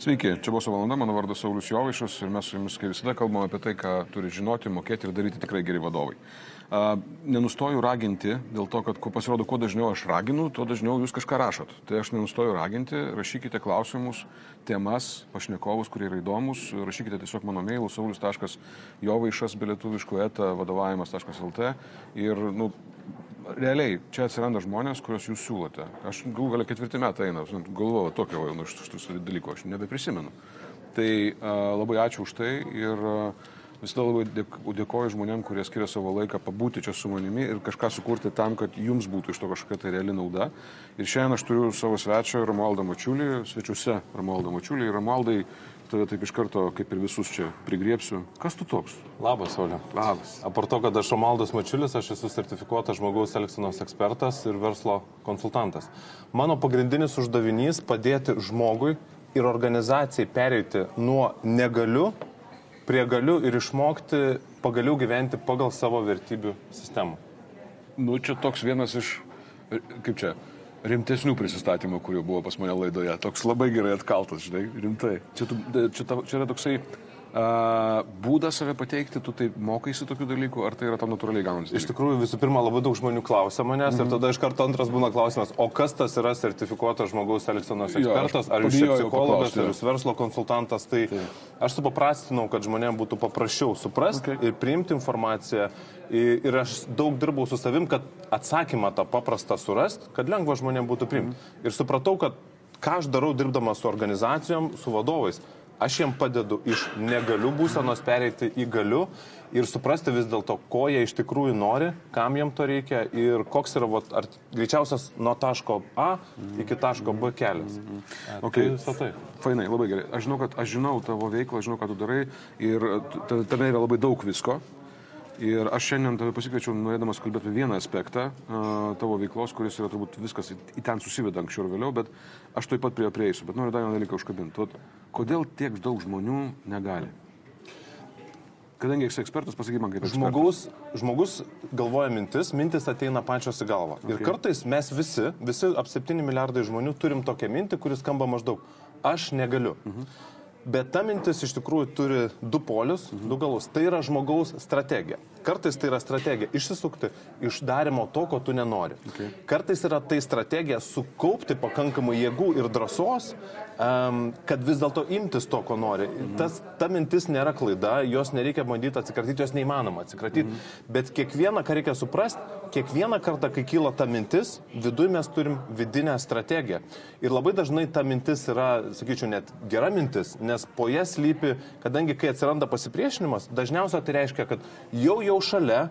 Sveiki, čia buvo valanda, mano vardas Saulis Jovaišas ir mes su jumis kaip visada kalbame apie tai, ką turi žinoti, mokėti ir daryti tikrai geri vadovai. A, nenustoju raginti dėl to, kad pasirodo, kuo dažniau aš raginu, tuo dažniau jūs kažką rašot. Tai aš nenustoju raginti, rašykite klausimus, temas, pašnekovus, kurie yra įdomus, rašykite tiesiog mano mailų saulis.jovaišas bilietuviškų eta vadovavimas.lt ir nu, realiai čia atsiranda žmonės, kuriuos jūs siūlote. Aš galų galia ketvirtį metai eina, galvoju tokio nu, iš tų dalykų, aš nebeprisimenu. Tai a, labai ačiū už tai ir a, visada labai dėkoju žmonėm, kurie skiria savo laiką pabūti čia su manimi ir kažką sukurti tam, kad jums būtų iš to kažkokia tai reali nauda. Ir šiandien aš turiu savo svečią Romualdą Mačiulį, svečiuose Romualdą Mačiulį. Ir Romualdai, tave taip iš karto, kaip ir visus čia, prigriepsiu. Kas tu toks? Labas, Olė. Labas. Apar to, kad aš Romaldas Mačiulis, aš esu sertifikuotas žmogaus elgsenos ekspertas ir verslo konsultantas. Mano pagrindinis uždavinys - padėti žmogui ir organizacijai pereiti nuo negaliu prie galiu ir išmokti pagaliau gyventi pagal savo vertybių sistemą. Nu, čia toks vienas iš, kaip čia, rimtesnių prisistatymų, kurių buvo pas mane laidoje. Toks labai gerai atkaltas, žinai, rimtai. Čia, tu, čia, čia yra toksai būdą save pateikti, tu tai mokaisi tokių dalykų, ar tai yra tam natūraliai gaunasi? Iš tikrųjų, visų pirma, labai daug žmonių klausia manęs mm -hmm. ir tada iš karto antras būna klausimas, o kas tas yra sertifikuotas žmogaus elgsenos ekspertas, jo, ar jūs psichologas, ar jūs verslo konsultantas, tai, tai aš supaprastinau, kad žmonėms būtų paprasčiau suprasti okay. ir priimti informaciją. Ir aš daug dirbau su savim, kad atsakymą tą paprastą surasti, kad lengva žmonėms būtų priimti. Mm -hmm. Ir supratau, kad ką aš darau dirbdamas su organizacijom, su vadovais Aš jiem padedu iš negaliu būsenos pereiti į galiu ir suprasti vis dėlto, ko jie iš tikrųjų nori, kam jiem to reikia ir koks yra, vat, ar greičiausias nuo taško A iki taško B kelias. Okay. Tai, tai. Fainai, labai gerai. Aš žinau, kad aš žinau tavo veiklą, žinau, ką tu darai ir tame yra labai daug visko. Ir aš šiandien tave pasikviečiau, norėdamas kalbėti apie vieną aspektą tavo veiklos, kuris yra turbūt viskas į, į ten susiveda anksčiau ir vėliau, bet aš taip pat prie jo prieisiu. Bet noriu dar vieną dalyką užkabinti. Kodėl tiek daug žmonių negali? Kadangi esi ekspertas, pasakyk man kaip ekspertas. Žmogus, žmogus galvoja mintis, mintis ateina pačios į galvą. Okay. Ir kartais mes visi, visi ap 7 milijardai žmonių turim tokią mintį, kuris skamba maždaug aš negaliu. Mhm. Bet ta mintis iš tikrųjų turi du polius, mhm. du galus. Tai yra žmogaus strategija. Kartais tai yra strategija išsisukti iš darimo to, ko tu nenori. Okay. Kartais yra tai strategija sukaupti pakankamai jėgų ir drąsos, um, kad vis dėlto imtis to, ko nori. Mhm. Tas, ta mintis nėra klaida, jos nereikia bandyti atsikratyti, jos neįmanoma atsikratyti. Mhm. Bet kiekvieną, ką reikia suprasti, kiekvieną kartą, kai kyla ta mintis, viduje mes turim vidinę strategiją. Ir labai dažnai ta mintis yra, sakyčiau, net gera mintis, nes po ją slypi, kadangi kai atsiranda pasipriešinimas, dažniausiai tai reiškia, kad jau jau šalia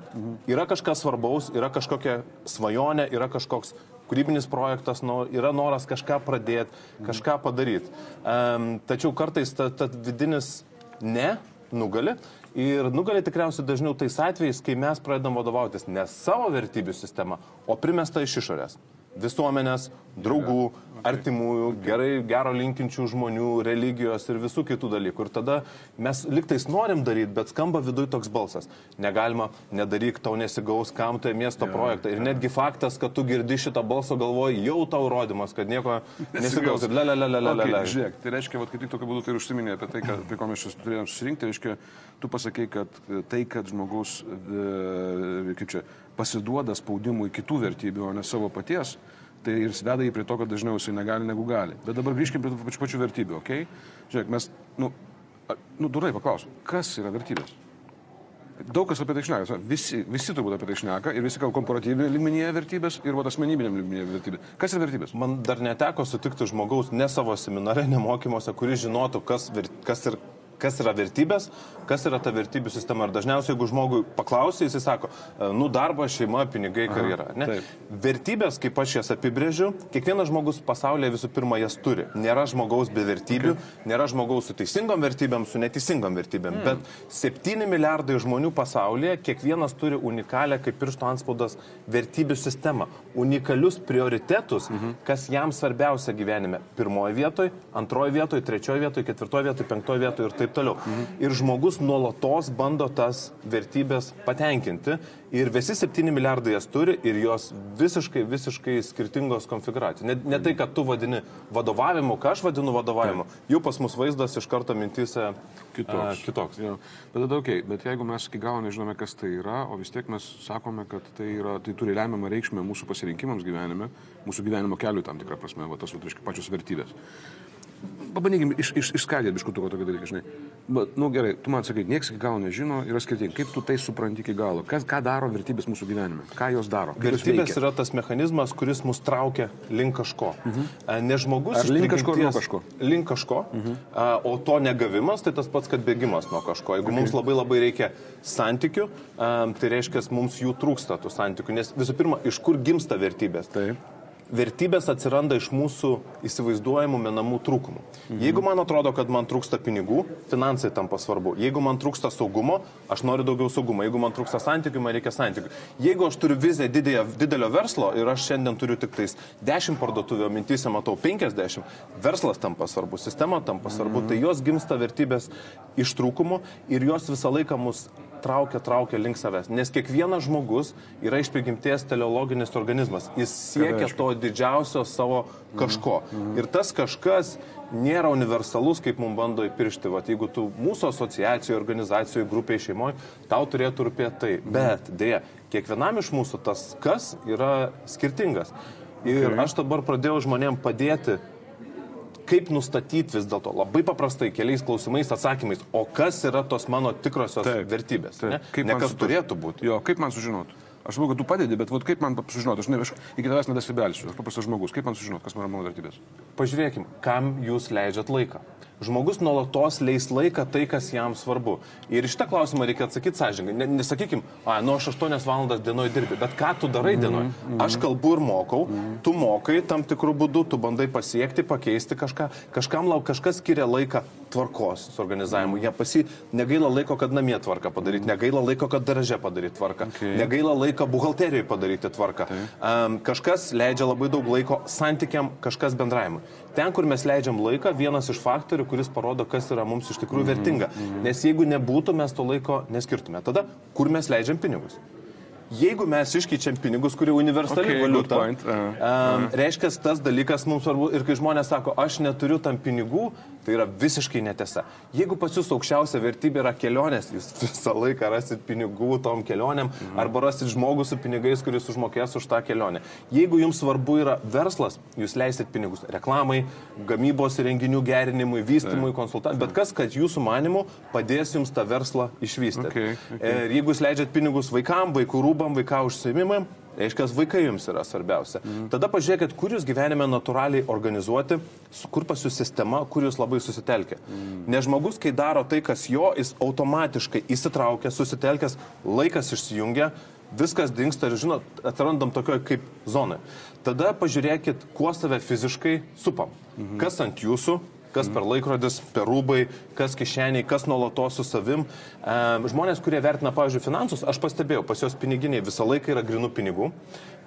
yra kažkas svarbaus, yra kažkokia svajonė, yra kažkoks kūrybinis projektas, nu, yra noras kažką pradėti, kažką padaryti. Um, tačiau kartais ta, ta vidinis ne nugali ir nugali tikriausiai dažniau tais atvejais, kai mes pradedam vadovautis ne savo vertybių sistema, o primesta iš išorės visuomenės, draugų, artimųjų, gerai, gero linkinčių žmonių, religijos ir visų kitų dalykų. Ir tada mes liktais norim daryti, bet skamba viduje toks balsas. Negalima, nedaryk, tau nesigaus, kam tai miesto ja, projektą. Ir netgi faktas, kad tu girdi šitą balsą galvoji, jau tau rodimas, kad nieko nesigaus. Le, le, le, le, le, le. Okay, žiūrėk, tai reiškia, kad tik tokiu būdu tai užsiminė apie tai, kad, apie ko mes čia turėjome susirinkti, reiškia, tu pasakai, kad tai, kad žmogus, e, kaip čia, pasiduoda spaudimui kitų vertybių, o ne savo paties, tai ir sveda jį prie to, kad dažniau jisai negali negu gali. Bet dabar grįžkime prie pačių, pačių vertybių, okei? Okay? Žiūrėk, mes, nu, nu durai paklausom, kas yra vertybės? Daug kas apie tai šneka, visi, visi turbūt apie tai šneka ir visi kalba komparatyvinė lygmenyje vertybės ir vat asmenybinė lygmenyje vertybės. Kas yra vertybės? Man dar neteko sutikti žmogaus ne savo seminare, ne mokymuose, kuris žinotų, kas, kas ir kas yra vertybės, kas yra ta vertybių sistema. Ir dažniausiai, jeigu žmogui paklausai, jis sako, e, nu darbas, šeima, pinigai, karjera. Vertybės, kaip aš jas apibrėžiu, kiekvienas žmogus pasaulyje visų pirma jas turi. Nėra žmogaus be vertybių, okay. nėra žmogaus su teisingom vertybėm, su neteisingom vertybėm. Mm. Bet 7 milijardai žmonių pasaulyje, kiekvienas turi unikalią, kaip piršto anspaudas, vertybių sistemą. Unikalius prioritetus, mm -hmm. kas jam svarbiausia gyvenime. Pirmoje vietoje, antroje vietoje, trečioje vietoje, ketvirtoje vietoje, penktoje vietoje ir taip taip toliau. Mhm. Ir žmogus nuolatos bando tas vertybės patenkinti ir visi 7 milijardai jas turi ir jos visiškai, visiškai skirtingos konfiguracijos. Ne, ne tai, kad tu vadini vadovavimu, ką aš vadinu vadovavimu, jau pas mus vaizdas iš karto mintise kitoks. A, kitoks. Jo. Bet tada, okay, bet jeigu mes iki galo nežinome, kas tai yra, o vis tiek mes sakome, kad tai, yra, tai turi lemiamą reikšmę mūsų pasirinkimams gyvenime, mūsų gyvenimo keliui tam tikrą prasme, va, tas, va, reiškia, pačios vertybės pabandykim iš, iš, išskaidyti biškutuko tokį dalyką, žinai. Bet, nu gerai, tu man sakai, niekas iki galo nežino, yra skirtingi. Kaip tu tai supranti iki galo? Kas, ką daro vertybės mūsų gyvenime? Ką jos daro? Vertybės yra tas mechanizmas, kuris mus traukia link kažko. Mhm. Ne žmogus Ar link kažko, nuo kažko. Link kažko. Mhm. O to negavimas, tai tas pats, kad bėgimas nuo kažko. Jeigu okay. mums labai labai reikia santykių, tai reiškia, mums jų trūksta tų santykių. Nes visų pirma, iš kur gimsta vertybės? Taip vertybės atsiranda iš mūsų įsivaizduojamų menamų trūkumų. Mhm. Jeigu man atrodo, kad man trūksta pinigų, finansai tampa svarbu. Jeigu man trūksta saugumo, aš noriu daugiau saugumo. Jeigu man trūksta santykių, man reikia santykių. Jeigu aš turiu viziją didelio, didelio verslo ir aš šiandien turiu tik tais 10 parduotuvio, mintysė matau 50, verslas tampa svarbu, sistema tampa svarbu, mhm. tai jos gimsta vertybės iš trūkumų ir jos visą laiką mus traukia, traukia link savęs. Nes kiekvienas žmogus yra iš prigimties teleologinis organizmas. Jis siekia to didžiausio savo kažko. -hmm. Ir tas kažkas nėra universalus, kaip mums bando įpiršti. Vat, jeigu tu mūsų asociacijoje, organizacijoje, grupėje, šeimoje, tau turėtų rūpėti tai. -hmm. Bet dėja, kiekvienam iš mūsų tas kas yra skirtingas. Ir okay. aš dabar pradėjau žmonėm padėti kaip nustatyti vis dėlto labai paprastai keliais klausimais, atsakymais, o kas yra tos mano tikrosios taip, vertybės. Taip. Ne, kaip ne kas supras... turėtų būti. Jo, kaip man sužinoti? Aš žinau, kad tu padedi, bet vat, kaip man sužinoti, aš, ne, aš iki tavęs nedasibelsiu, aš paprastas žmogus, kaip man sužinoti, kas man yra mano vertybės? Pažiūrėkim, kam jūs leidžiat laiką žmogus nuolatos leis laiką tai, kas jam svarbu. Ir šitą klausimą reikia atsakyti sąžininkai. Nesakykim, a, nu aš 8 valandas dienoje dirbi, bet ką tu darai mm -hmm. dienoje? Mm -hmm. Aš kalbu ir mokau, mm -hmm. tu mokai tam tikrų būdų, tu bandai pasiekti, pakeisti kažką, kažkam lauk kažkas skiria laiką tvarkos suorganizavimui. Jie pasi negaila laiko, kad namie tvarką padaryti, negaila laiko, kad daraže padaryti tvarką, okay. negaila laiko buhalterijoje padaryti tvarką. Tai. Um, kažkas leidžia labai daug laiko santykiam, kažkas bendravimui ten, kur mes leidžiam laiką, vienas iš faktorių, kuris parodo, kas yra mums iš tikrųjų vertinga. Nes jeigu nebūtų, mes to laiko neskirtume. Tada, kur mes leidžiam pinigus? Jeigu mes iškeičiam pinigus, kurie universali okay, valiuta, uh, uh. Um, reiškia, tas dalykas mums svarbu ir kai žmonės sako, aš neturiu tam pinigų, Tai yra visiškai netiesa. Jeigu pas jūs aukščiausia vertybė yra kelionės, jūs visą laiką rasit pinigų tom kelionėm mhm. arba rasit žmogų su pinigais, kuris užmokės už tą kelionę. Jeigu jums svarbu yra verslas, jūs leisit pinigus reklamai, gamybos renginių gerinimui, vystymui, konsultavimui, bet kas, kad jūsų manimu padės jums tą verslą išvystyti. Okay, okay. Ir jeigu jūs leidžiat pinigus vaikam, vaikų rūbam, vaikų užsiemimam, Reiškia, vaikai jums yra svarbiausia. Mhm. Tada pažiūrėkit, kur jūs gyvenime natūraliai organizuoti, kur pas jūs sistema, kur jūs labai susitelkia. Mhm. Nes žmogus, kai daro tai, kas jo, jis automatiškai įsitraukia, susitelkęs, laikas išsijungia, viskas dinksta ir, žinot, atrandam tokioje kaip zonai. Tada pažiūrėkit, kuo save fiziškai supam. Mhm. Kas ant jūsų, kas per laikrodis, per rūbai, kas kišeniai, kas nuolatos su savim. Žmonės, kurie vertina, pavyzdžiui, finansus, aš pastebėjau, pas juos piniginiai visą laiką yra grinų pinigų,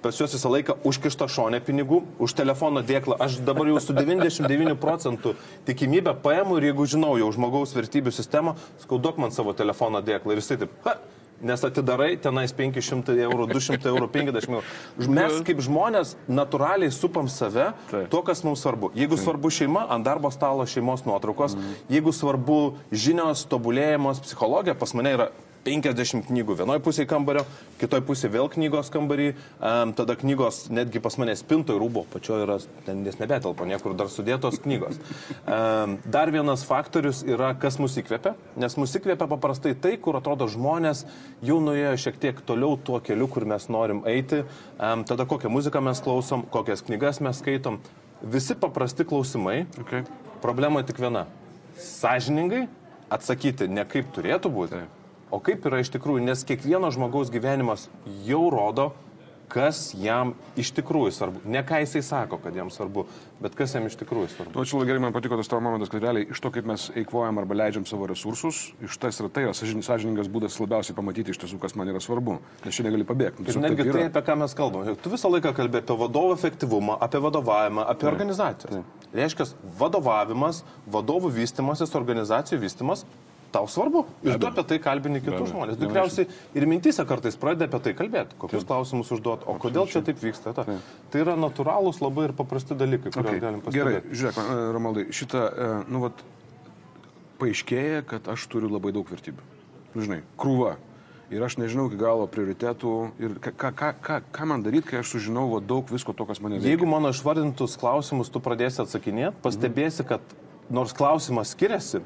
pas juos visą laiką užkišta šonė pinigų, už telefono dėklą. Aš dabar jau su 99 procentų tikimybė paėmu ir jeigu žinau jau žmogaus vertybių sistemą, skauduok man savo telefono dėklą ir jisai taip, ha, nes atidarai tenais 500 eurų, 200 eurų, 50 eurų. Mes kaip žmonės natūraliai supam save tai. to, kas mums svarbu. Jeigu svarbu šeima, ant darbo stalo šeimos nuotraukos, mm. jeigu svarbu žinios, tobulėjimas, psichologija, pas mane yra 50 knygų vienoje pusėje kambario, kitoje pusėje vėl knygos kambarį, um, tada knygos netgi pas mane spintoje rūbo, pačioje yra, ten nes nebetelpa, niekur dar sudėtos knygos. Um, dar vienas faktorius yra, kas mus įkvepia, nes mus įkvepia paprastai tai, kur atrodo žmonės jau nuėjo šiek tiek toliau tuo keliu, kur mes norim eiti, um, tada kokią muziką mes klausom, kokias knygas mes skaitom. Visi paprasti klausimai. Okay. Problema tik viena. Sažiningai atsakyti ne kaip turėtų būti. Taip o kaip yra iš tikrųjų, nes kiekvieno žmogaus gyvenimas jau rodo, kas jam iš tikrųjų svarbu. Ne ką jisai sako, kad jam svarbu, bet kas jam iš tikrųjų svarbu. Nu, čia labai gerai man patiko tas tavo momentas, kad realiai iš to, kaip mes eikvojam arba leidžiam savo resursus, iš tas yra tai yra sąžin- sąžiningas būdas labiausiai pamatyti iš tiesų, kas man yra svarbu. Nes čia negali pabėgti. Ir netgi tai, apie ką mes kalbame. Tu visą laiką kalbė apie vadovo efektyvumą, apie vadovavimą, apie organizacijas. Reiškia, vadovavimas, vadovų vystimasis, organizacijų vystimas. Tau svarbu. Ir tu apie tai kalbini kitus žmonės. Tikriausiai ir mintise kartais pradedi apie tai kalbėti, kokius klausimus užduoti, o kodėl čia taip vyksta. Ta. Tai yra natūralūs labai ir paprasti dalykai, kuriuos Okay. galim Gerai, pastebėti. žiūrėk, e, Romaldai, šitą, e, nu, vat, paaiškėja, kad aš turiu labai daug vertybių. Nu, žinai, krūva. Ir aš nežinau iki galo prioritetų ir ką, ką, ką, ką, ką man daryti, kai aš sužinau va, daug visko to, kas mane veikia. Jeigu mano išvardintus klausimus tu pradėsi atsakinėti, pastebėsi, kad nors klausimas skiriasi,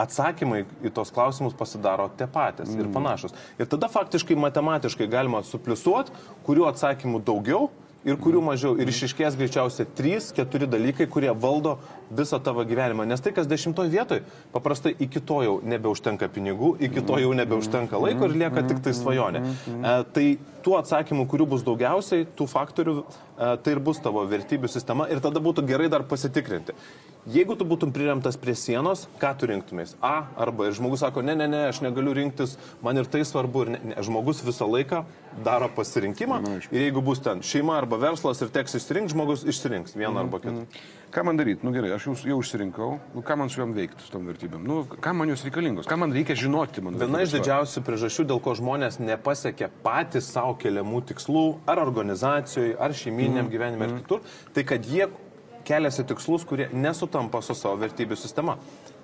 atsakymai į tos klausimus pasidaro tie patys ir panašus. Ir tada faktiškai matematiškai galima supliusuoti, kurių atsakymų daugiau ir kurių mažiau. Ir išiškės greičiausiai 3-4 dalykai, kurie valdo visą tavo gyvenimą. Nes tai, kas dešimtoj vietoj, paprastai iki to jau nebeužtenka pinigų, iki to jau nebeužtenka laiko ir lieka tik tai svajonė. E, tai tų atsakymų, kurių bus daugiausiai, tų faktorių, e, tai ir bus tavo vertybių sistema ir tada būtų gerai dar pasitikrinti. Jeigu tu būtum priremtas prie sienos, ką tu rinktumės? A arba ir žmogus sako, ne, ne, ne, aš negaliu rinktis, man ir tai svarbu. Ir ne, ne. Žmogus visą laiką daro pasirinkimą ir jeigu bus ten šeima arba verslas ir teks išsirinkti, žmogus išsirinks vieną arba kitą. Ką man daryti? Nu gerai, aš jau, jau užsirinkau, nu, ką man su juom veikti, su tom vertybėm? Nu, kam man jos reikalingos? Ką man reikia žinoti? Man Viena iš didžiausių priežasčių, dėl ko žmonės nepasiekia patys savo keliamų tikslų, ar organizacijoje, ar šeiminiam gyvenime, ar kitur, tai kad jie keliasi tikslus, kurie nesutampa su savo vertybių sistema.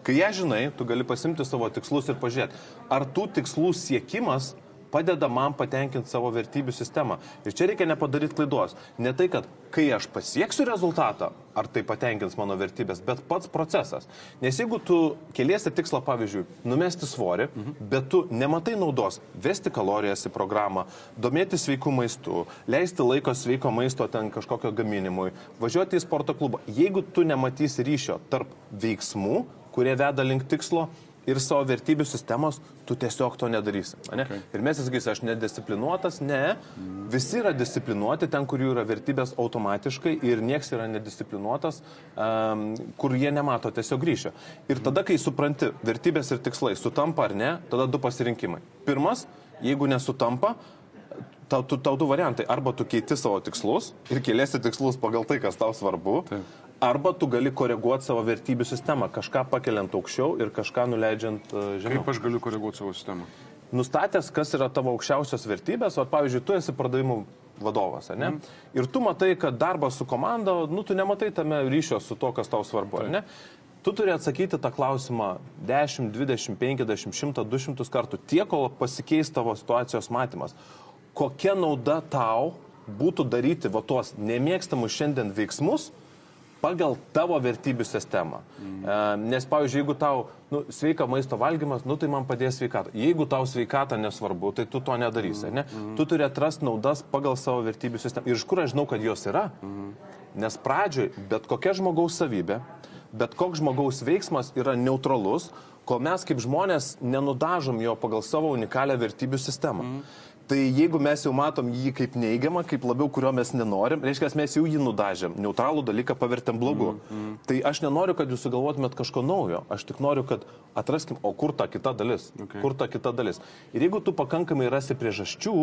Kai ją žinai, tu gali pasimti savo tikslus ir pažiūrėti, ar tų tikslų siekimas padeda man patenkinti savo vertybių sistemą. Ir čia reikia nepadaryti klaidos. Ne tai, kad kai aš pasieksiu rezultatą, ar tai patenkins mano vertybės, bet pats procesas. Nes jeigu tu keliesi tikslą, pavyzdžiui, numesti svorį, bet tu nematai naudos vesti kalorijas į programą, domėti sveikų maistų, leisti laiko sveiko maisto ten kažkokio gaminimui, važiuoti į sporto klubą. Jeigu tu nematysi ryšio tarp veiksmų, kurie veda link tikslo, ir savo vertybių sistemos, tu tiesiog to nedarysi. Ne? Okay. Ir mes sakysim, aš nedisciplinuotas, ne. Visi yra disciplinuoti ten, kur jų yra vertybės automatiškai ir nieks yra nedisciplinuotas, um, kur jie nemato tiesiog ryšio. Ir tada, kai supranti, vertybės ir tikslai sutampa ar ne, tada du pasirinkimai. Pirmas, jeigu nesutampa, tau, tu, tau du variantai. Arba tu keiti savo tikslus ir keliasi tikslus pagal tai, kas tau svarbu. Taip. Arba tu gali koreguoti savo vertybių sistemą, kažką pakeliant aukščiau ir kažką nuleidžiant uh, žemiau. Kaip aš galiu koreguoti savo sistemą? Nustatęs, kas yra tavo aukščiausios vertybės, o pavyzdžiui, tu esi pardavimų vadovas, ne? Mm. Ir tu matai, kad darbas su komanda, nu, tu nematai tame ryšio su to, kas tau svarbu, ar ne? Tu turi atsakyti tą klausimą 10, 20, 50, 100, 200 kartų, tiek, kol pasikeis tavo situacijos matymas. Kokia nauda tau būtų daryti va tuos nemėgstamus šiandien veiksmus, pagal tavo vertybių sistemą. Mm. Nes, pavyzdžiui, jeigu tau nu, sveika maisto valgymas, nu, tai man padės sveikatą. Jeigu tau sveikata nesvarbu, tai tu to nedarysi. Ne? Mm. Tu turi atrasti naudas pagal savo vertybių sistemą. Ir iš kur aš žinau, kad jos yra? Mm. Nes pradžioj bet kokia žmogaus savybė, bet koks žmogaus veiksmas yra neutralus, kol mes kaip žmonės nenudažom jo pagal savo unikalią vertybių sistemą. Mm. Tai jeigu mes jau matom jį kaip neigiamą, kaip labiau, kurio mes nenorim, reiškia, mes jau jį nudažėm, neutralų dalyką pavertėm blogu. Mm, mm. Tai aš nenoriu, kad jūs sugalvotumėt kažko naujo, aš tik noriu, kad atraskim, o kur ta kita dalis, okay. kur ta kita dalis. Ir jeigu tu pakankamai rasi priežasčių,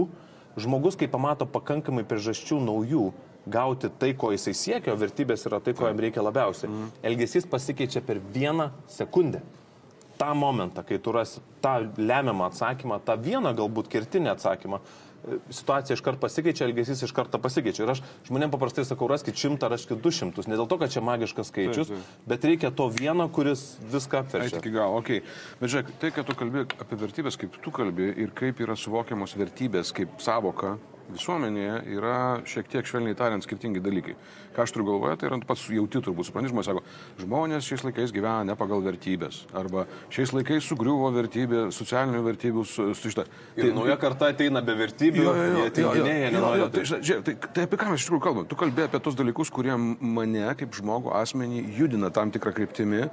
žmogus, kai pamato pakankamai priežasčių naujų, gauti tai, ko jisai siekia, o vertybės yra tai, ko jam reikia labiausiai. Mm. Elgesys pasikeičia per vieną sekundę tą momentą, kai tu rasi tą lemiamą atsakymą, tą vieną galbūt kertinį atsakymą, situacija iškart pasikeičia, elgesys iš karto pasikeičia. Ir aš žmonėm paprastai sakau, raskit šimtą, raskit du šimtus. Ne dėl to, kad čia magiškas skaičius, taip, taip. bet reikia to vieno, kuris viską apverčia. Iki galo, okei. Okay. Bet žiūrėk, tai, kad tu kalbė apie vertybės, kaip tu kalbė ir kaip yra suvokiamos vertybės kaip savoka visuomenėje yra šiek tiek švelniai tariant skirtingi dalykai. Ką aš turiu galvoje, tai yra pats jauti turbūt, supranti, žmonės sako, žmonės šiais laikais gyvena ne pagal vertybės. Arba šiais laikais sugriuvo vertybė, socialinių vertybių su, su. Tai nauja karta ateina be vertybių, jo, jo, jo, jie ateiginėja, nenori. Tai, žiūrėk, tai, tai apie ką mes iš tikrųjų kalbame? Tu kalbė apie tos dalykus, kurie mane kaip žmogų asmenį judina tam tikrą kryptimį,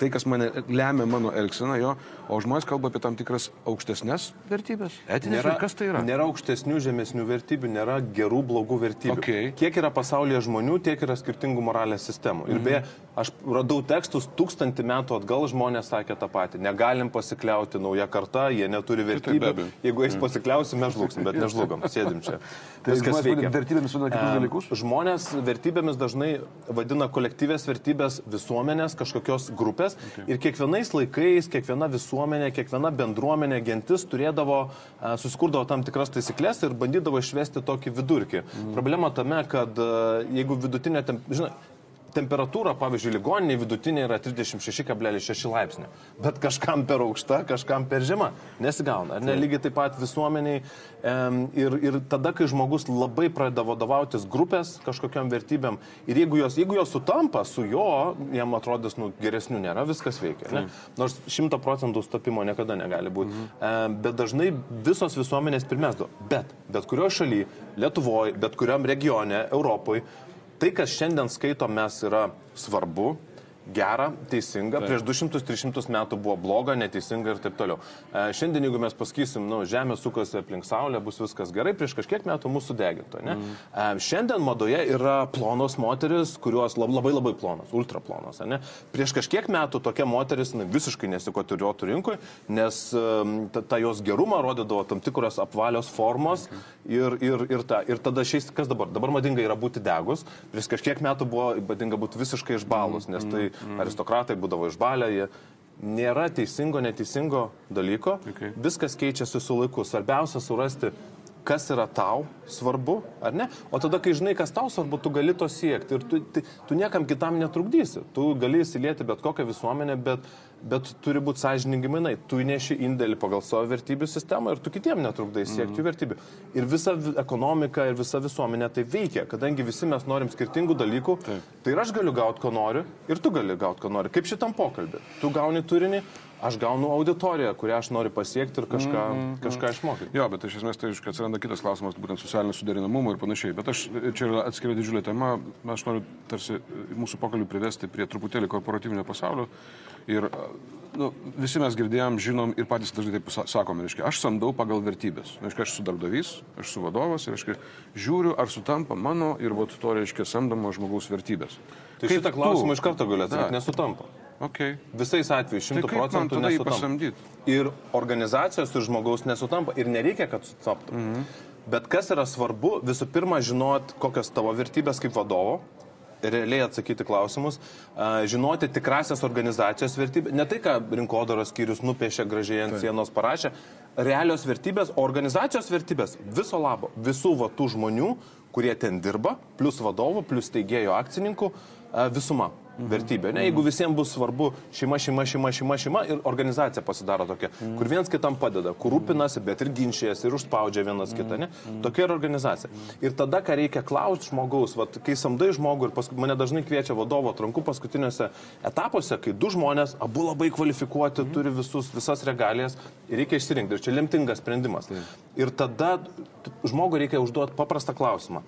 tai, kas mane lemia mano elgseną, jo, o žmonės kalba apie tam tikras aukštesnės vertybės. Etinės, Nėra, kas tai yra? Nėra aukštesnių, žemesnių vertybių. Vertybių, nėra gerų, blogų vertybių. Okay. Kiek yra pasaulyje žmonių, tiek yra skirtingų moralės sistemų. Ir beje, aš radau tekstus tūkstantį metų atgal žmonės sakė tą patį. Negalim pasikliauti nauja karta, jie neturi vertybių. abejo. Jeigu jais pasikliausim, mes žlugsim, bet nežlugom. Sėdim čia. Tai Viskas veikia. vertybėmis vadina kitus dalykus? Žmonės vertybėmis dažnai vadina kolektyvės vertybės visuomenės, kažkokios grupės. Okay. Ir kiekvienais laikais, kiekviena visuomenė, kiekviena bendruomenė, gentis turėdavo, e, susikurdavo tam tikras taisyklės ir bandydavo išvesti tokį vidurkį. Mm. Problema tame, kad e, jeigu vidutinė, žinai, temperatūra, pavyzdžiui, ligoninė vidutinė yra 36,6 laipsnio. Bet kažkam per aukšta, kažkam per žema. Nesigauna. Ar ne? Lygiai taip pat visuomeniai. Ir, ir tada, kai žmogus labai pradeda vadovautis grupės kažkokiam vertybėm, ir jeigu jos, jeigu jos sutampa su jo, jam atrodys, nu, geresnių nėra, viskas veikia. Ne? Nors šimta procentų stopimo niekada negali būti. Em, bet dažnai visos visuomenės primesdo. Bet, bet kurioje šalyje, Lietuvoje, bet kuriam regione, Europoje, tai, kas šiandien skaitom mes, yra svarbu, gera, teisinga. Prieš 200-300 metų buvo bloga, neteisinga ir taip toliau. E, šiandien, jeigu mes pasakysim, nu, Žemė sukasi aplink Saulę, bus viskas gerai, prieš kažkiek metų mūsų deginto. Ne? Mm. E, šiandien madoje yra plonos moteris, kurios lab- labai labai plonos, ultra plonos. Ne? Prieš kažkiek metų tokia moteris na, visiškai nesikotiriuotų rinkoje, nes um, ta, ta jos gerumą rodydavo tam tikros apvalios formos ir, ir, ir, ta, ir tada šiais, kas dabar? Dabar madinga yra būti degus, prieš kažkiek metų buvo madinga būti visiškai išbalus, nes tai aristokratai būdavo išbalę, jie nėra teisingo, neteisingo dalyko, Okay. viskas keičiasi su laiku. Svarbiausia surasti, kas yra tau svarbu, ar ne? O tada, kai žinai, kas tau svarbu, tu gali to siekti ir tu, tu, tu niekam kitam netrukdysi. Tu gali įsilieti bet kokią visuomenę, bet, bet turi būti sąžiningi mainai. Tu įneši indėlį pagal savo vertybių sistemą ir tu kitiem netrukdai siekti jų vertybių. Ir visa vi- ekonomika ir visa visuomenė tai veikia, kadangi visi mes norim skirtingų dalykų. Taip. Tai ir aš galiu gauti, ko noriu, ir tu gali gauti, ko nori. Kaip šitam pokalbį. Tu gauni turinį, aš gaunu auditoriją, kurią aš noriu pasiekti ir kažką, mm, mm, kažką išmokyti. Jo, bet iš esmės tai aišku, atsiranda kitas klausimas, būtent socialinio suderinamumo ir panašiai. Bet aš, čia yra atskiria didžiulė tema, aš noriu tarsi mūsų pokalbį privesti prie truputėlį korporatyvinio pasaulio. Ir nu, visi mes girdėjom, žinom ir patys dažnai taip sa- sakome, reiškia, aš samdau pagal vertybės. Reiškia, aš esu darbdavys, aš esu vadovas ir reiškia, žiūriu, ar sutampa mano ir vat to reiškia samdomo žmogaus vertybės. Tai Kaip šitą tu- klausimą iš karto galiu atsakyti, nesutampa. Okay. Visais atvejais Tai šimtų kaip man procentų nesutampa. Ir organizacijos ir žmogaus nesutampa ir nereikia, kad sutaptų. Mhm. Bet kas yra svarbu, visų pirma, žinot, kokios tavo vertybės kaip vadovo, realiai atsakyti klausimus, žinoti tikrasias organizacijos vertybės, ne tai, ką rinkodaros skyrius nupiešė gražiai ant sienos parašė, realios vertybės, organizacijos vertybės viso labo, visų va tų žmonių, kurie ten dirba, plus vadovų, plus teigėjo akcininkų, visuma vertybė. Ne? Jeigu visiems bus svarbu šeima, šeima, šeima, šeima, šeima ir organizacija pasidaro tokia, kur viens kitam padeda, kur rūpinasi, bet ir ginčijasi, ir užspaudžia vienas kitą. Ne? Tokia yra organizacija. Ir tada, ką reikia klausti žmogaus, vat, kai samdai žmogų ir paskui, mane dažnai kviečia vadovo atrankų paskutiniuose etapuose, kai du žmonės, abu labai kvalifikuoti, turi visus, visas regalijas ir reikia išsirinkti. Ir čia lemtingas sprendimas. Ir tada žmogui reikia užduoti paprastą klausimą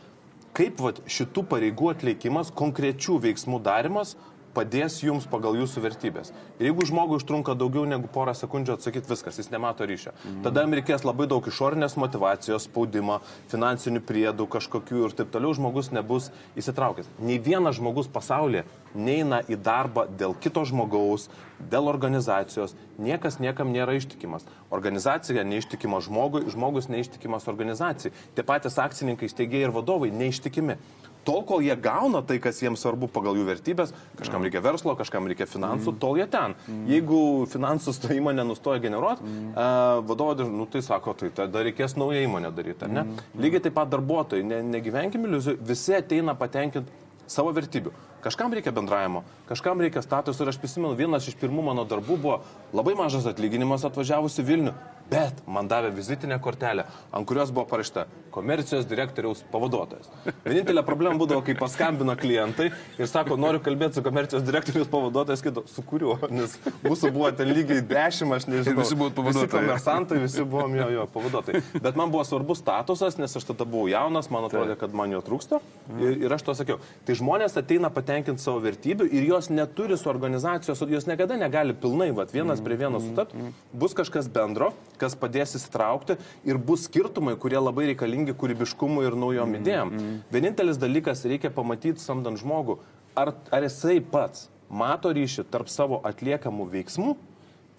kaip vat, šitų pareigų atlikimas, konkrečių veiksmų darimas padės jums pagal jūsų vertybės. Ir jeigu žmogui užtrunka daugiau negu porą sekundžių atsakyti viskas, jis nemato ryšio. Mhm. Tada jam reikės labai daug išorinės motivacijos, spaudimo, finansinių priedų kažkokių ir taip toliau žmogus nebus įsitraukęs. Nei vienas žmogus pasaulyje neina į darbą dėl kito žmogaus, dėl organizacijos. Niekas niekam nėra ištikimas. Organizacija neištikima žmogui, žmogus neištikimas organizacijai. Tie patys akcininkai, steigėjai ir vadovai neištikimi. Tol, kol jie gauna tai, kas jiems svarbu pagal jų vertybės, kažkam reikia verslo, kažkam reikia finansų, tol jie ten. Jeigu finansus ta įmonė nustoja generuoti, uh, vadovai nu, tai sako, tai tada reikės naują įmonę daryti, ar ne? Lygiai taip pat darbuotojai, ne, negyvenkime iliuzijų, visi ateina patenkinti savo vertybių. Kažkam reikia bendravimo, kažkam reikia statusų ir aš prisimenu, vienas iš pirmų mano darbų buvo labai mažas atlyginimas atvažiavus į Vilnių, bet man davė vizitinę kortelę, ant kurios buvo parašyta komercijos direktoriaus pavaduotojas. Vienintelė problema būdavo, kai paskambino klientai ir sako, noriu kalbėti su komercijos direktoriaus pavaduotojas, kito, su kuriuo, nes mūsų buvo ten lygiai dešimt, aš nežinau. Visi Visi pavaduotojai. komersantai, visi buvom jo, jo pavaduotojai. Bet man buvo svarbus statusas, nes aš tada buvau jaunas, man atrodė, kad man jo trūksta. Ir, ir aš to sakiau. Tai žmonės ateina patenkinti savo vertybių ir jos neturi su organizacijos, jos niekada negali pilnai, vat, vienas prie vieno sutapti. Bus kažkas bendro, kas padės įsitraukti ir bus skirtumai, kurie labai reikalingi kūrybiškumui ir naujom idėjom. Vienintelis dalykas reikia pamatyti samdant žmogų, ar, ar jisai pats mato ryšį tarp savo atliekamų veiksmų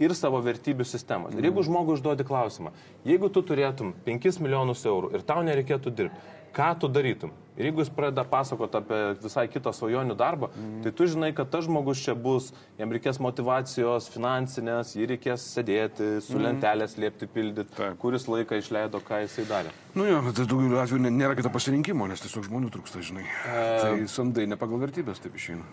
ir savo vertybių sistemos. Ir jeigu žmogui užduodi klausimą, jeigu tu turėtum 5 milijonus eurų ir tau nereikėtų dirbti, ką tu darytum? Ir jeigu jis pradeda pasakoti apie visai kitą svajonių darbą, mm. tai tu žinai, kad tas žmogus čia bus, jam reikės motivacijos finansinės, jį reikės sėdėti, su mm. lentelės liepti pildyti, Taip. kuris laiką išleido, ką jisai darė. Nu jo, bet daugeliu atveju nėra kito pasirinkimo, nes tiesiog žmonių trūksta, žinai. E... Tai samdai ne pagal vertybės taip išeina.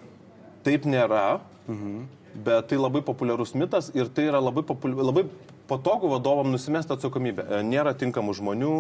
Taip nėra. Mhm bet tai labai populiarus mitas ir tai yra labai, populiar, labai patogu vadovam nusimesti atsakomybę. E, nėra tinkamų žmonių,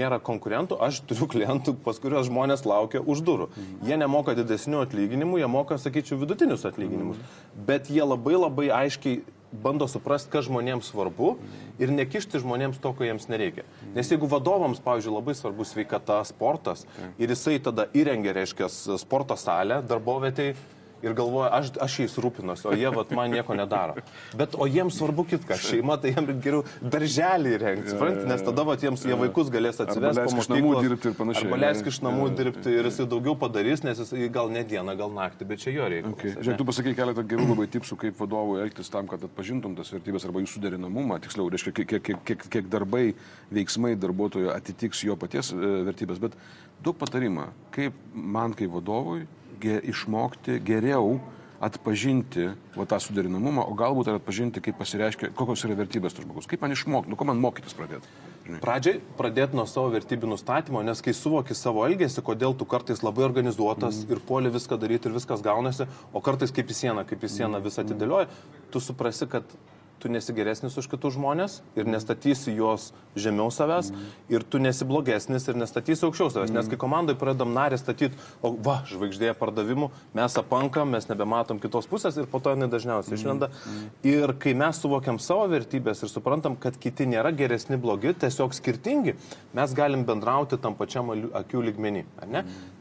nėra konkurentų, aš turiu klientų, pas kuriuos žmonės laukia už durų. Mhm. Jie nemoka didesnių atlyginimų, jie moka, sakyčiau, vidutinius atlyginimus, mhm. bet jie labai labai aiškiai bando suprasti, kas žmonėms svarbu ir nekišti žmonėms to, ko jiems nereikia. Nes jeigu vadovams, pavyzdžiui, labai svarbu sveikata, sportas ir jisai tada įrengia, reiškia, sporto salę darbovietėje, ir galvoja, aš, aš jais rūpinuosi, o jie vat, man nieko nedaro. Bet o jiems svarbu kitką, šeima, tai jiems geriau darželį rengti, suprantate, nes tada vat, jiems jie vaikus galės atsivesti po namų dirbti ir panašiai. Arba leisk iš namų dirbti ir jisai daugiau padarys, nes jisai gal ne dieną, gal naktį, bet čia jo reikia. Okay. Žiūrėk, tu pasakai keletą gerų labai tipsų, kaip vadovui elgtis tam, kad atpažintum tas vertybės arba jų suderinamumą, tiksliau, reiškia, kiek, kiek, kiek, kiek darbai, veiksmai darbuotojo atitiks jo paties e, vertybės, bet duok patarimą, kaip man kaip vadovui ge, išmokti geriau atpažinti va, tą suderinamumą, o galbūt ir atpažinti, kaip pasireiškia, kokios yra vertybės to žmogus. Kaip man išmokti, nu ko man mokytis pradėti? Žinai. Pradžiai pradėti nuo savo vertybių nustatymo, nes kai suvoki savo elgesį, kodėl tu kartais labai organizuotas mm. ir puoli viską daryti ir viskas gaunasi, o kartais kaip į sieną, kaip į sieną visą atidėlioji, tu suprasi, kad tu nesi geresnis už kitus žmonės ir nestatysi juos žemiau savęs mm. ir tu nesi blogesnis ir nestatysi aukščiau savęs. Mm. Nes kai komandai pradedam narį statyti, o va, žvaigždėje pardavimų, mes apankam, mes nebematom kitos pusės ir po to jinai dažniausiai išlenda. Mm. Ir kai mes suvokiam savo vertybės ir suprantam, kad kiti nėra geresni, blogi, tiesiog skirtingi, mes galim bendrauti tam pačiam akių lygmenį.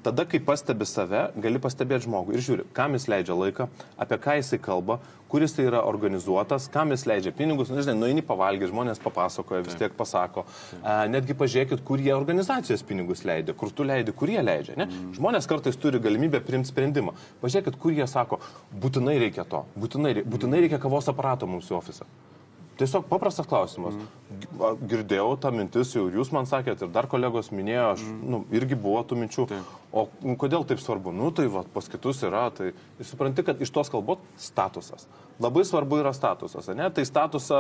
Tada, kai pastebi save, gali pastebėti žmogų ir žiūri, kam jis leidžia laiką, apie ką jisai kalba, kuris tai yra organizuotas, kam jis leidžia pinigus, nu, žinai, nueini pavalgyti, žmonės papasakoja, vis tiek pasako. A, netgi pažiūrėkit, kur jie organizacijos pinigus leidžia, kur tu leidi, kur jie leidžia. Ne? Mm. Žmonės kartais turi galimybę priimti sprendimą. Pažiūrėkit, kur jie sako, būtinai reikia to, būtinai, būtinai reikia kavos aparato mums į ofisą. Tiesiog paprastas klausimas. Mm. Girdėjau tą mintis, jau jūs man sakėt ir dar kolegos minėjo, aš mm. nu, irgi buvo tų minčių. Taip. O nu, kodėl taip svarbu? Nu, tai va, pas kitus yra, tai ir supranti, kad iš tos kalbos statusas. Labai svarbu yra statusas, ne? Tai statusą,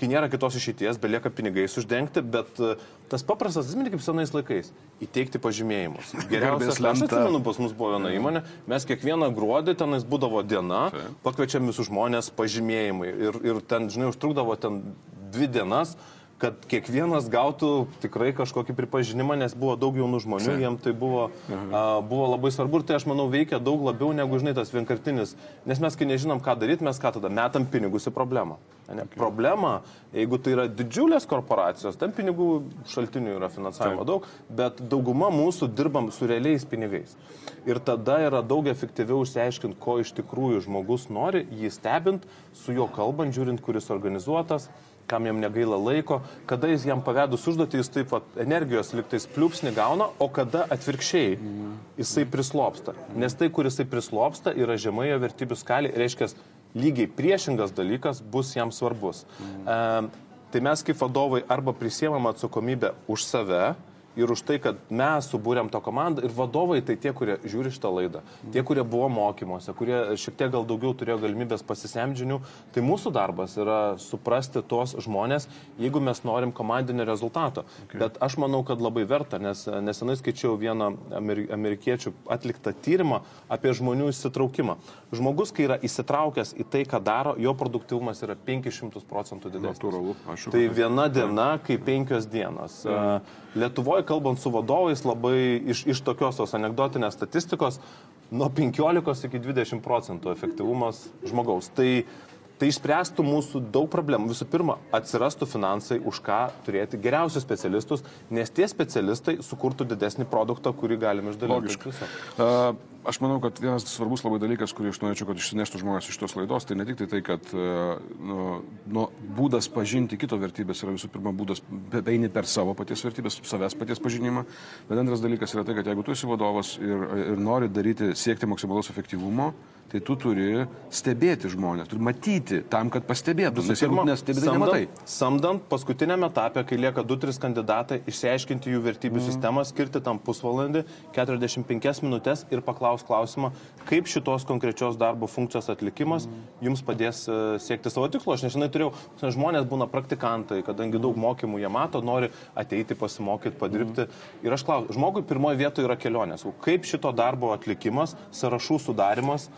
kai nėra kitos išeities, belieka pinigais uždengti, bet e, tas paprastas, atsimeni kaip senais laikais, įteikti pažymėjimus. Geriausias, aš atsimenu, pas mus buvo viena įmonė, mes kiekvieną gruodį tenais būdavo diena, pakviečiam visus žmonės pažymėjimai ir, ir ten, žinai, užtrukdavo ten dvi dienas kad kiekvienas gautų tikrai kažkokį pripažinimą, nes buvo daug jaunų žmonių, jiem tai buvo, a, buvo labai svarbu ir tai aš manau veikia daug labiau negu, žinai, tas vienkartinis, nes mes kai nežinom, ką daryti, mes ką tada metam pinigus į problemą. Ne? Okay. Problema, jeigu tai yra didžiulės korporacijos, ten pinigų šaltinių yra finansavimo Taip. daug, bet dauguma mūsų dirbam su realiais pinigais. Ir tada yra daug efektyviau išsiaiškinti, ko iš tikrųjų žmogus nori, jį stebint, su juo kalbant, žiūrint, kuris organizuotas, kam jam negaila laiko, kada jis jam pavedus užduotį, jis taip pat energijos liktais pliūpsnį gauna, o kada atvirkščiai jisai prislopsta. Nes tai, kur jisai prislopsta, yra žemoje vertybių skalė, reiškia, lygiai priešingas dalykas bus jam svarbus. E, tai mes kaip vadovai arba prisėmam atsakomybę už save, ir už tai, kad mes subūrėm tą komandą ir vadovai tai tie, kurie žiūri šitą laidą, tie, kurie buvo mokymuose, kurie šiek tiek gal daugiau turėjo galimybės pasisemdžinių, tai mūsų darbas yra suprasti tos žmonės, jeigu mes norim komandinio rezultato. Okay. Bet aš manau, kad labai verta, nes nesenai skaičiau vieną amerikiečių atliktą tyrimą apie žmonių įsitraukimą. Žmogus, kai yra įsitraukęs į tai, ką daro, jo produktivumas yra 500 procentų didesnis. Natūralu, aš jau. Tai viena diena, kaip penkios dienos. Mm. Lietuvoje, kalbant su vadovais, labai iš, iš tokios tos anegdotinės statistikos, nuo 15 iki 20 procentų efektyvumas žmogaus. Tai Tai išspręstų mūsų daug problemų. Visų pirma, atsirastų finansai, už ką turėti geriausius specialistus, nes tie specialistai sukurtų didesnį produktą, kurį galime išdalinti. Logiška. Uh, aš manau, kad vienas svarbus labai dalykas, kurį aš norėčiau, kad išsineštų žmonės iš tos laidos, tai ne tik tai tai, kad uh, nu, būdas pažinti kito vertybės yra visų pirma būdas eini per savo paties vertybės, savęs paties pažinimą, bet antras dalykas yra tai, kad jeigu tu esi vadovas ir, ir nori daryti, siekti maksimalaus efektyvumo, tai tu turi stebėti žmonės, turi matyti tam, kad pastebėtum, nes jeigu nestebi, tai nematai. Samdant paskutinėme etape, kai lieka 2-3 kandidatai, išsiaiškinti jų vertybių mm. sistemą, skirti tam pusvalandį, 45 minutės ir paklaus klausimą, kaip šitos konkrečios darbo funkcijos atlikimas mm. jums padės uh, siekti savo tikslo. Aš nežinai, turėjau, žmonės būna praktikantai, kadangi daug mokymų jie mato, nori ateiti pasimokyti, padirbti. Mm. Ir aš klausiu, žmogui pirmoje vietoje yra kelionės. Kaip šito darbo atlikimas, sąrašų sudarimas,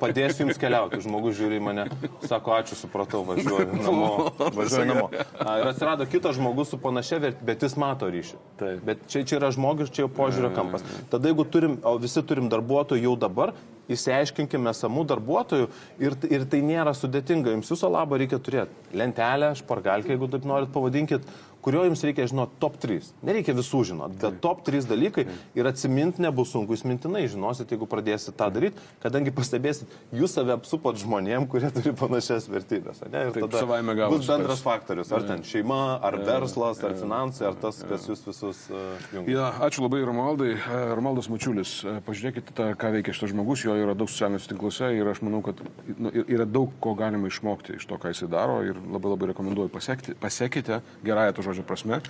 padėsiu jums keliauti. Žmogus žiūri į mane, sako, ačiū, supratau, važiuoju namo. Važiuoju namo. Ir atsirado kitas žmogus su panašia vertė, bet jis mato ryšį. Taip. Bet čia, čia yra žmogus, čia jau požiūrio kampas. Tada jeigu turim, o visi turim darbuotojų jau dabar, įsiaiškinkime samų darbuotojų ir, ir tai nėra sudėtinga. Jums viso labo reikia turėti lentelę, špargalkę, jeigu taip norit pavadinkit, kurio jums reikia žinoti top 3. Nereikia visų žinoti, bet top 3 dalykai ir atsiminti nebus sunku, jūs mintinai žinosit, jeigu pradėsit tą daryti, kadangi pastebėsit, jūs save apsupot žmonėm, kurie turi panašias vertybės. Ne? Ir Taip, tada bus bendras faktorius, ar ten šeima, ar verslas, ar finansai, ar tas, kas jūs visus uh, jungia. Ja, ačiū labai Romaldai. Romaldas Mačiulis, pažiūrėkite, tą, ką veikia šitas žmogus, jo yra daug socialiniuose tinkluose ir aš manau, kad nu, yra daug ko galima išmokti iš to, ką jisai daro ir labai labai rekomenduoju pasekti, pasekite gerąją to žodžio prasme.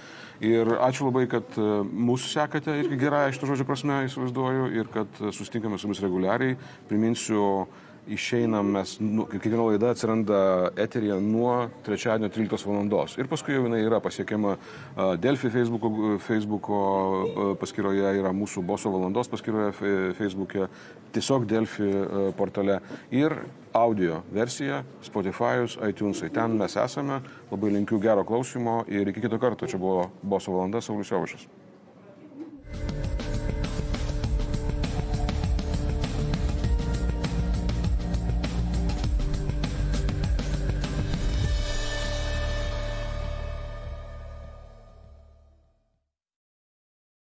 Ir ačiū labai, kad e, mūsų sekate irgi gerąją iš to žodžio prasme, įsivaizduoju, ir kad sustinkame su jumis reguliariai. Priminsiu, išeinam mes, nu, kiekviena laida atsiranda eterija nuo trečiadienio 13 valandos. Ir paskui jau jinai yra pasiekiama Delfi Facebooko uh, paskyroje, yra mūsų boso valandos paskyroje Facebook'e, tiesiog Delfi portale. Ir audio versija, Spotify'us, iTunes'ai. Ten mes esame. Labai linkiu gero klausimo ir iki kito karto. Čia buvo boso valanda, Saulis Jovašas.